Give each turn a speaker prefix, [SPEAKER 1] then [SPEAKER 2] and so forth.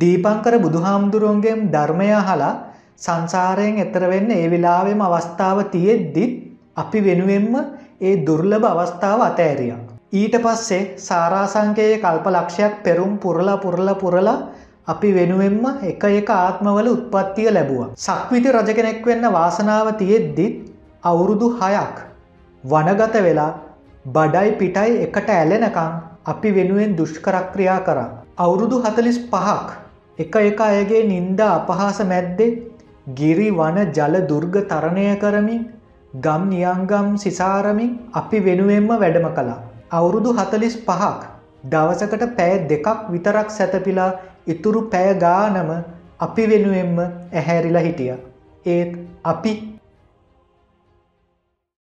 [SPEAKER 1] දීපංකර බුදුහාමුදුරුවන්ගෙන් ධර්මය අහලා සංසාරයෙන් එතර වෙන්න ඒ වෙලාවෙම අවස්ථාව තියෙද්දිත් අපි වෙනුවෙන්ම ඒ දුර්ලභ අවස්ථාව අතෑරියා. ඊට පස්සේ සාරාසංකයේ කල්ප ලක්ෂයක් පෙරුම් පුරලා පුරලා පුරලා අපි වෙනුවෙන්ම එක එක ආත්මවල උත්පත්තිය ලැබුවා. සක්විති රජ කෙනෙක් වෙන්න වාසනාව තියෙද්දිත් අවුරුදු හයක් වනගත වෙලා බඩයි පිටයි එකට ඇලෙනකං අපි වෙනුවෙන් දුෂ්කරක්‍රියා කරා. අවුරුදු හතලිස් පහක් එක එක අයගේ නින්ද අපහාස මැද්දේ ගිරි වන ජල දුර්ග තරණය කරමින් ගම් නියංගම් සිසාරමින් අපි වෙනුවෙන්ම වැඩම කළා. අවුරුදු හතලිස් පහක් දවසකට පෑ දෙකක් විතරක් සැතපිලා ඉතුරු පෑ ගානම අපි වෙනුවෙන්ම ඇහැරිලා හිටිය. ඒත් අපි